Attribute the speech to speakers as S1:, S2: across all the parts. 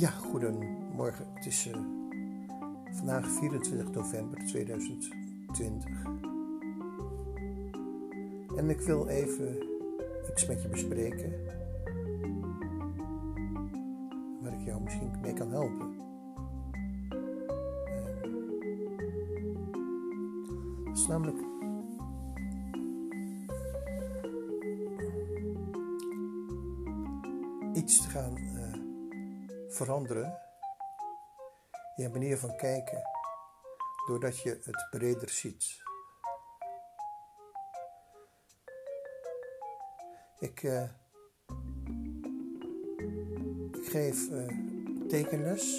S1: Ja, goedemorgen. Het is uh, vandaag 24 november 2020. En ik wil even iets met je bespreken. Waar ik jou misschien mee kan helpen. Uh, dat is namelijk iets te gaan veranderen. Je manier van kijken. Doordat je het breder ziet. Ik, uh, ik geef uh, tekenles.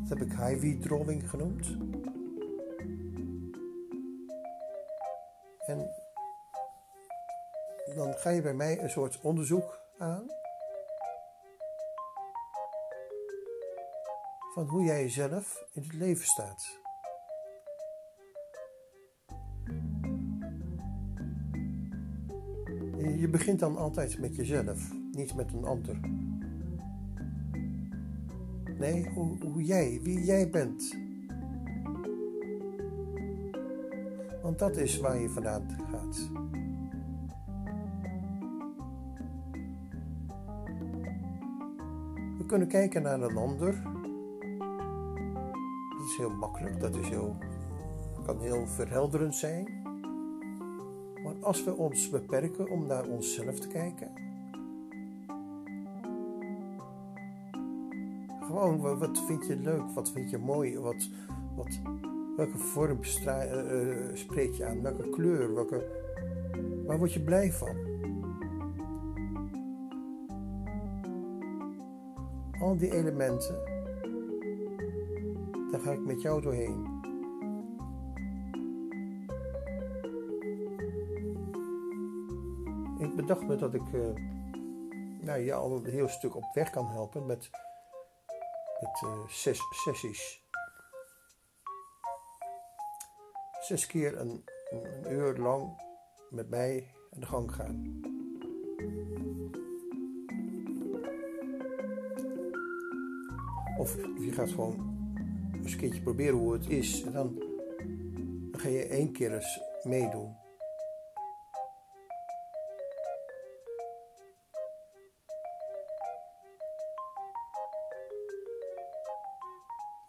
S1: Dat heb ik high drawing genoemd. En dan ga je bij mij een soort onderzoek aan. Van hoe jij jezelf in het leven staat. Je begint dan altijd met jezelf, niet met een ander. Nee, hoe, hoe jij, wie jij bent. Want dat is waar je vandaan gaat. We kunnen kijken naar een ander. Heel makkelijk, dat is heel, kan heel verhelderend zijn. Maar als we ons beperken om naar onszelf te kijken, gewoon wat vind je leuk, wat vind je mooi, wat, wat, welke vorm uh, spreek je aan, welke kleur, welke, waar word je blij van? Al die elementen, daar ga ik met jou doorheen. Ik bedacht me dat ik uh, nou, je al een heel stuk op weg kan helpen met, uh, zes sessies. Zes keer een, een uur lang met mij aan de gang gaan. Of je gaat gewoon eens een keertje proberen hoe het is. En dan, ga je één keer eens meedoen.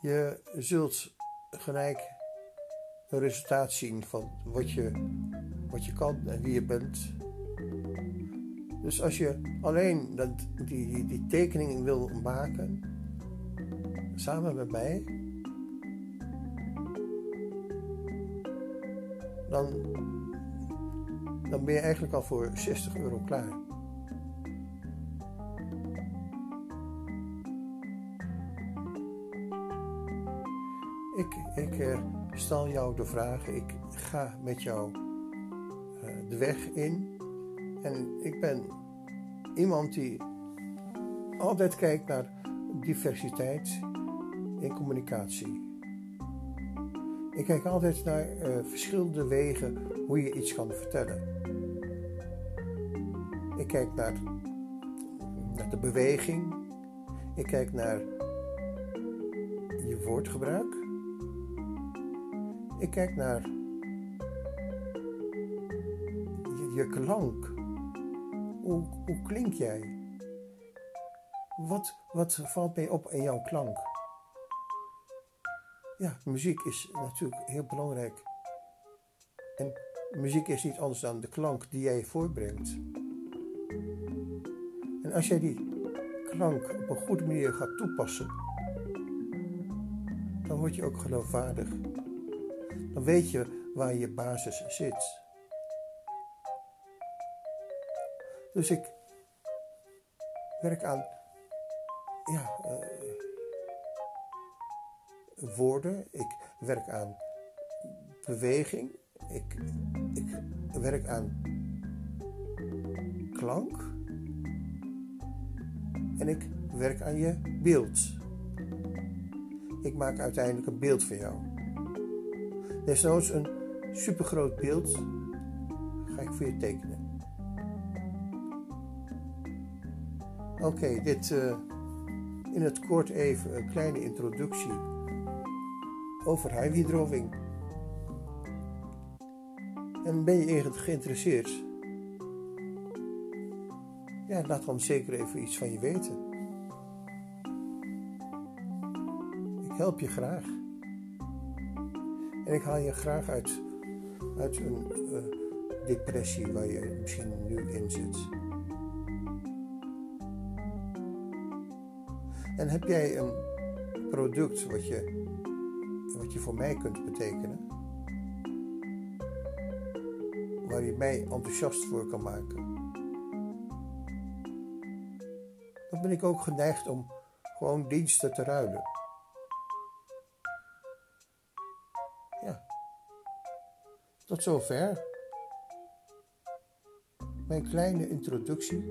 S1: Je zult gelijk een resultaat zien van wat je, wat je kan en wie je bent. Dus als je alleen dat, die, die tekening wil maken, samen met mij, dan, dan ben je eigenlijk al voor 60 euro klaar. Ik, ik uh, stel jou de vragen, ik ga met jou uh, de weg in. En ik ben iemand die altijd kijkt naar diversiteit in communicatie. Ik kijk altijd naar uh, verschillende wegen hoe je iets kan vertellen. Ik kijk naar, naar de beweging. Ik kijk naar je woordgebruik. Ik kijk naar je, je klank. Hoe, hoe klink jij? Wat, wat valt mij op in jouw klank? Ja, muziek is natuurlijk heel belangrijk. En muziek is niet anders dan de klank die jij voorbrengt. En als jij die klank op een goede manier gaat toepassen, dan word je ook geloofwaardig. Dan weet je waar je basis zit. Dus ik werk aan ja, uh, woorden, ik werk aan beweging, ik, ik werk aan klank en ik werk aan je beeld. Ik maak uiteindelijk een beeld van jou. Desnoods een supergroot beeld ga ik voor je tekenen. Oké, dit uh, in het kort even een kleine introductie over huidhydroving. En ben je ergens geïnteresseerd? Ja, laat dan zeker even iets van je weten. Ik help je graag. En ik haal je graag uit, uit een uh, depressie waar je misschien nu in zit. En heb jij een product wat je, wat je voor mij kunt betekenen? Waar je mij enthousiast voor kan maken? Dan ben ik ook geneigd om gewoon diensten te ruilen. Ja. Tot zover. Mijn kleine introductie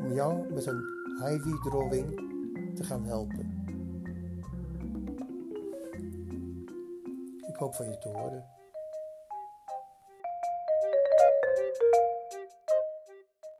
S1: om jou met een Ivy drawing te gaan helpen. Ik hoop van je te horen.